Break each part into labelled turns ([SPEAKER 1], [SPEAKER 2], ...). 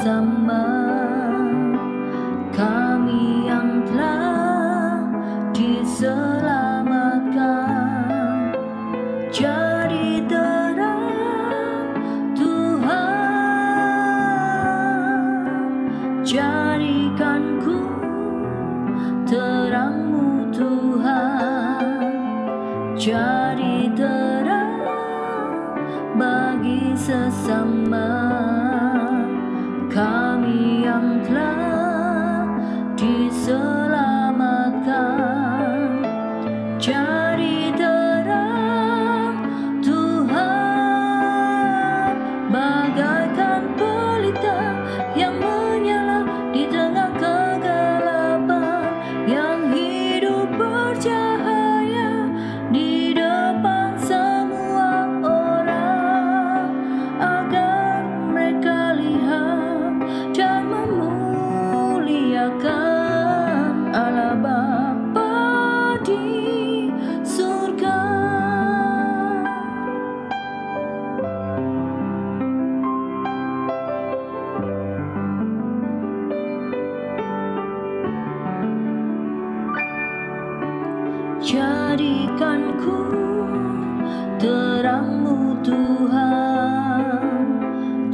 [SPEAKER 1] bersama. Kami yang telah diselamatkan. Jadi terang Tuhan jadikan ku terangmu Tuhan. Jadi terang bagi sesama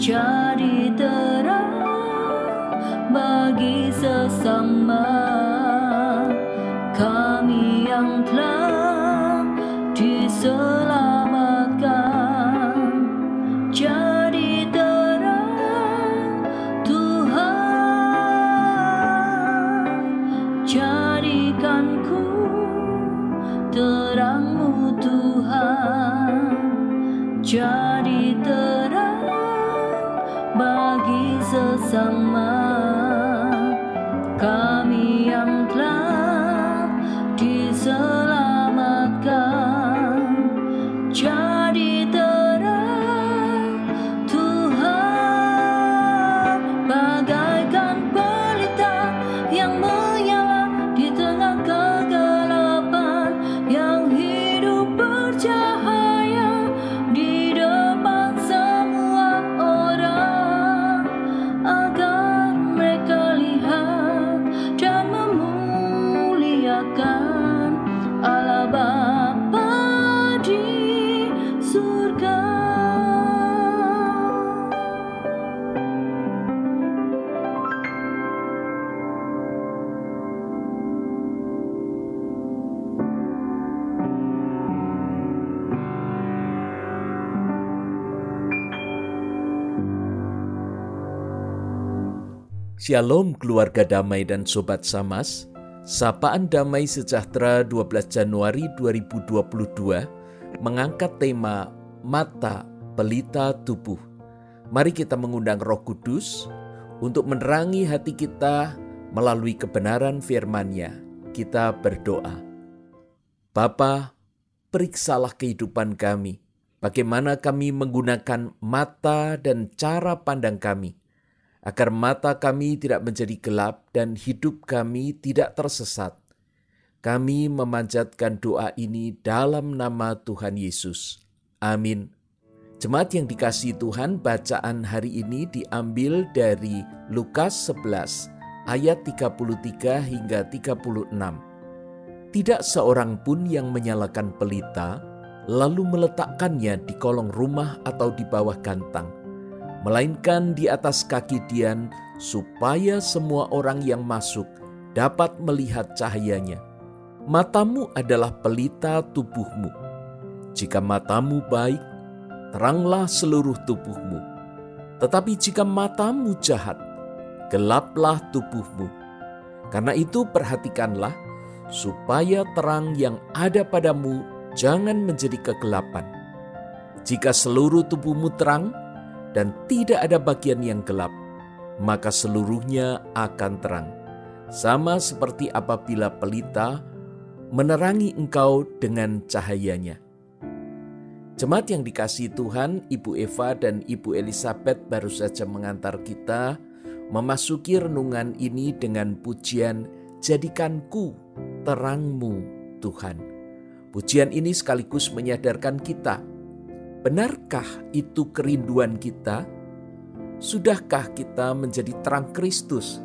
[SPEAKER 1] Jadi terang bagi sesama. Kami yang telah diselamatkan. Jadi terang Tuhan Jadikan ku terangmu Tuhan. Jadi bagi sesama
[SPEAKER 2] Shalom keluarga damai dan sobat Samas. Sapaan Damai Sejahtera 12 Januari 2022 mengangkat tema Mata Pelita Tubuh. Mari kita mengundang Roh Kudus untuk menerangi hati kita melalui kebenaran firman-Nya. Kita berdoa. Bapa, periksalah kehidupan kami. Bagaimana kami menggunakan mata dan cara pandang kami agar mata kami tidak menjadi gelap dan hidup kami tidak tersesat. Kami memanjatkan doa ini dalam nama Tuhan Yesus. Amin. Jemaat yang dikasihi Tuhan, bacaan hari ini diambil dari Lukas 11 ayat 33 hingga 36. Tidak seorang pun yang menyalakan pelita lalu meletakkannya di kolong rumah atau di bawah gantang melainkan di atas kaki Dian, supaya semua orang yang masuk dapat melihat cahayanya. Matamu adalah pelita tubuhmu. Jika matamu baik, teranglah seluruh tubuhmu. Tetapi jika matamu jahat, gelaplah tubuhmu. Karena itu, perhatikanlah supaya terang yang ada padamu jangan menjadi kegelapan. Jika seluruh tubuhmu terang, dan tidak ada bagian yang gelap, maka seluruhnya akan terang. Sama seperti apabila pelita menerangi engkau dengan cahayanya. Jemaat yang dikasihi Tuhan, Ibu Eva dan Ibu Elizabeth baru saja mengantar kita memasuki renungan ini dengan pujian Jadikanku terangmu Tuhan. Pujian ini sekaligus menyadarkan kita Benarkah itu kerinduan kita? Sudahkah kita menjadi terang Kristus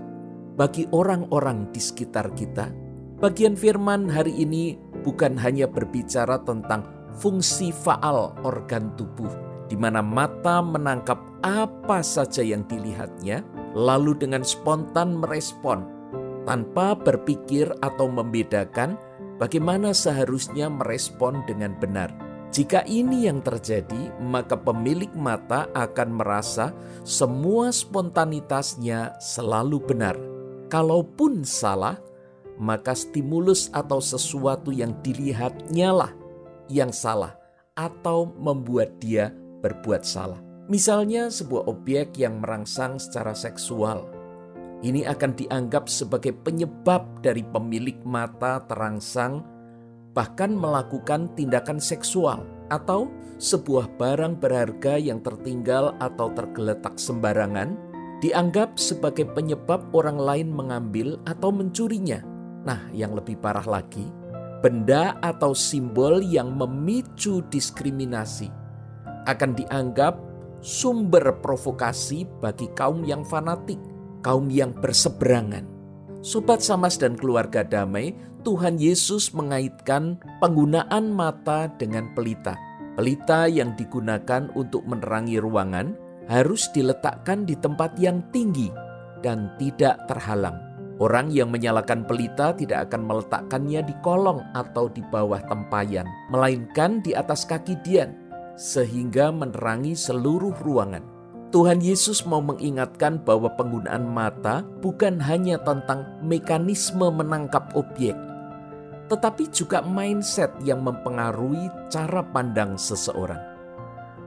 [SPEAKER 2] bagi orang-orang di sekitar kita? Bagian firman hari ini bukan hanya berbicara tentang fungsi faal organ tubuh, di mana mata menangkap apa saja yang dilihatnya, lalu dengan spontan merespon tanpa berpikir atau membedakan bagaimana seharusnya merespon dengan benar. Jika ini yang terjadi, maka pemilik mata akan merasa semua spontanitasnya selalu benar. Kalaupun salah, maka stimulus atau sesuatu yang dilihatnya lah yang salah atau membuat dia berbuat salah. Misalnya sebuah objek yang merangsang secara seksual. Ini akan dianggap sebagai penyebab dari pemilik mata terangsang bahkan melakukan tindakan seksual atau sebuah barang berharga yang tertinggal atau tergeletak sembarangan dianggap sebagai penyebab orang lain mengambil atau mencurinya. Nah, yang lebih parah lagi, benda atau simbol yang memicu diskriminasi akan dianggap sumber provokasi bagi kaum yang fanatik, kaum yang berseberangan. Sobat Samas dan keluarga damai, Tuhan Yesus mengaitkan penggunaan mata dengan pelita. Pelita yang digunakan untuk menerangi ruangan harus diletakkan di tempat yang tinggi dan tidak terhalang. Orang yang menyalakan pelita tidak akan meletakkannya di kolong atau di bawah tempayan, melainkan di atas kaki Dian, sehingga menerangi seluruh ruangan. Tuhan Yesus mau mengingatkan bahwa penggunaan mata bukan hanya tentang mekanisme menangkap objek, tetapi juga mindset yang mempengaruhi cara pandang seseorang.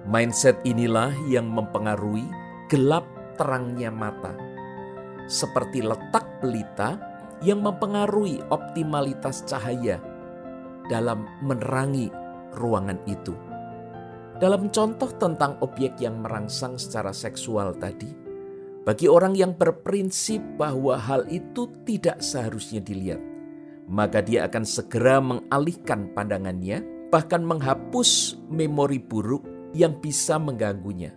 [SPEAKER 2] Mindset inilah yang mempengaruhi gelap terangnya mata, seperti letak pelita yang mempengaruhi optimalitas cahaya dalam menerangi ruangan itu. Dalam contoh tentang objek yang merangsang secara seksual tadi, bagi orang yang berprinsip bahwa hal itu tidak seharusnya dilihat, maka dia akan segera mengalihkan pandangannya, bahkan menghapus memori buruk yang bisa mengganggunya,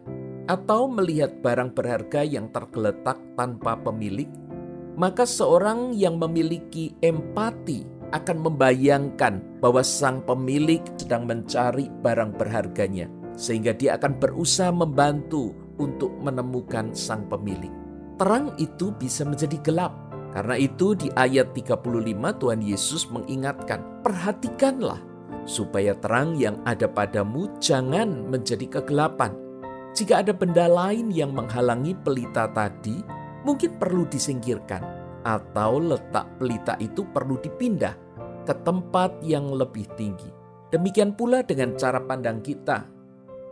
[SPEAKER 2] atau melihat barang berharga yang tergeletak tanpa pemilik. Maka seorang yang memiliki empati akan membayangkan bahwa sang pemilik sedang mencari barang berharganya, sehingga dia akan berusaha membantu untuk menemukan sang pemilik. Terang itu bisa menjadi gelap. Karena itu di ayat 35 Tuhan Yesus mengingatkan, perhatikanlah supaya terang yang ada padamu jangan menjadi kegelapan. Jika ada benda lain yang menghalangi pelita tadi, mungkin perlu disingkirkan atau letak pelita itu perlu dipindah ke tempat yang lebih tinggi. Demikian pula dengan cara pandang kita.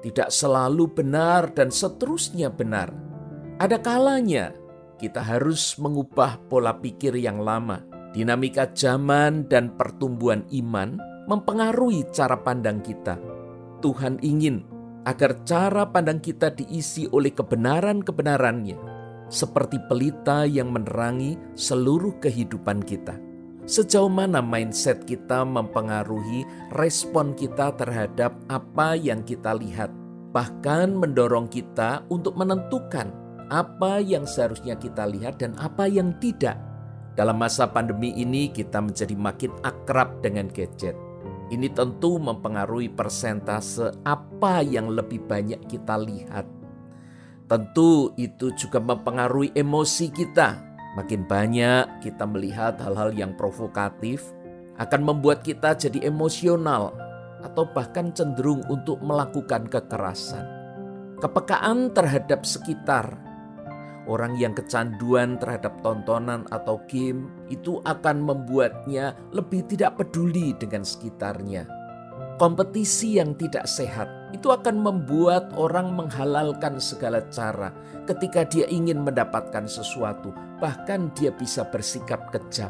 [SPEAKER 2] Tidak selalu benar dan seterusnya benar. Ada kalanya kita harus mengubah pola pikir yang lama. Dinamika zaman dan pertumbuhan iman mempengaruhi cara pandang kita. Tuhan ingin agar cara pandang kita diisi oleh kebenaran-kebenarannya seperti pelita yang menerangi seluruh kehidupan kita. Sejauh mana mindset kita mempengaruhi respon kita terhadap apa yang kita lihat, bahkan mendorong kita untuk menentukan apa yang seharusnya kita lihat dan apa yang tidak. Dalam masa pandemi ini, kita menjadi makin akrab dengan gadget. Ini tentu mempengaruhi persentase apa yang lebih banyak kita lihat Tentu itu juga mempengaruhi emosi kita. Makin banyak kita melihat hal-hal yang provokatif akan membuat kita jadi emosional atau bahkan cenderung untuk melakukan kekerasan. Kepekaan terhadap sekitar, orang yang kecanduan terhadap tontonan atau game itu akan membuatnya lebih tidak peduli dengan sekitarnya. Kompetisi yang tidak sehat itu akan membuat orang menghalalkan segala cara ketika dia ingin mendapatkan sesuatu, bahkan dia bisa bersikap kejam.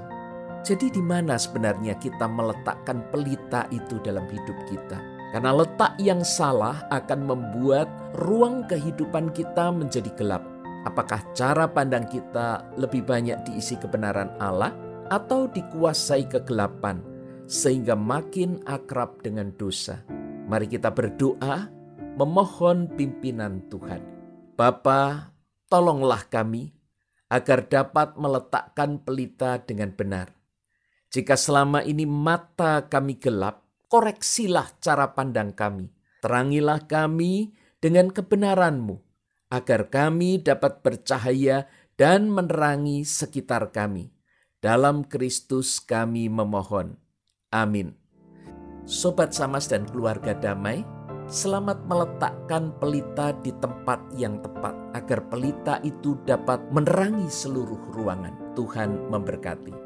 [SPEAKER 2] Jadi, di mana sebenarnya kita meletakkan pelita itu dalam hidup kita? Karena letak yang salah akan membuat ruang kehidupan kita menjadi gelap. Apakah cara pandang kita lebih banyak diisi kebenaran Allah atau dikuasai kegelapan, sehingga makin akrab dengan dosa? Mari kita berdoa memohon pimpinan Tuhan. Bapa, tolonglah kami agar dapat meletakkan pelita dengan benar. Jika selama ini mata kami gelap, koreksilah cara pandang kami. Terangilah kami dengan kebenaran-Mu, agar kami dapat bercahaya dan menerangi sekitar kami. Dalam Kristus kami memohon. Amin. Sobat Samas dan keluarga damai, selamat meletakkan pelita di tempat yang tepat agar pelita itu dapat menerangi seluruh ruangan. Tuhan memberkati.